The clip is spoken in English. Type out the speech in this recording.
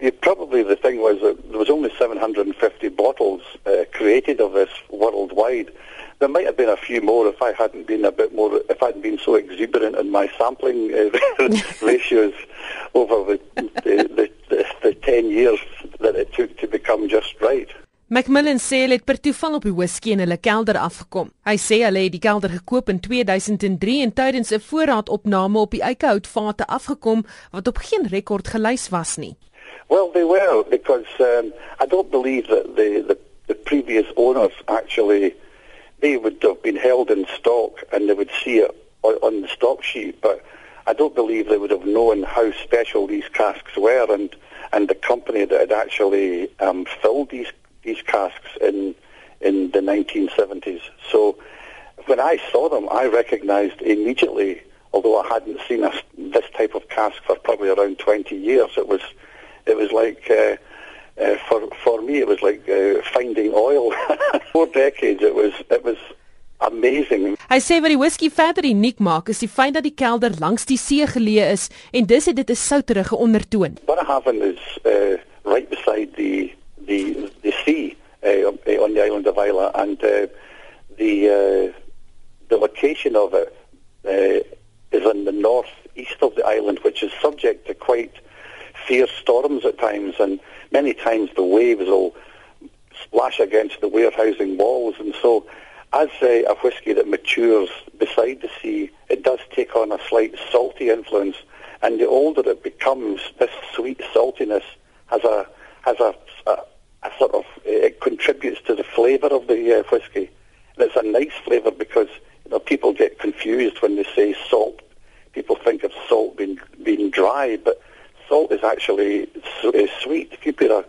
Yeah, probably the thing was that there was only 750 bottles uh, created of this worldwide. There might have been a few more if I hadn't been a bit more, if I hadn't been so exuberant in my sampling uh, ratios over the, the, the, the 10 years that it took to become just right. Macmillan sê hulle het per toeval op die whisky in hulle kelder afgekom. Hy sê hulle het die kelder gekoop in 2003 en tydens 'n voorraadopname op die eikehout afgekom wat op geen rekord gelys was nie. Well, they were because um, I don't believe that the, the the previous owners actually they would have been held in stock and they would see it on, the stock sheet, but I don't believe they would have known how special these casks were and and the company that had actually um, filled these these casks in in the 1970s. So when I saw them, I recognized immediately, although I hadn't seen a, this type of cask for probably around 20 years. It was it was like uh, uh, for for me, it was like uh, finding oil. Four decades. It was it was amazing. Hy sê wat die whisky verder uniek maak is die feit dat die kelder langs die see geleë is en dis het dit 'n souterige ondertoon. Bunnahabhain is uh, right beside the the the sea uh, on the island of Isla, and uh, the uh, the location of it uh, is in the northeast of the island, which is subject to quite fierce storms at times, and many times the waves will splash against the warehousing walls, and so. As a, a whisky that matures beside the sea, it does take on a slight salty influence, and the older it becomes, this sweet saltiness has a has a, a, a sort of it contributes to the flavour of the uh, whiskey. And it's a nice flavour because you know people get confused when they say salt. People think of salt being being dry, but salt is actually is sweet. If you put a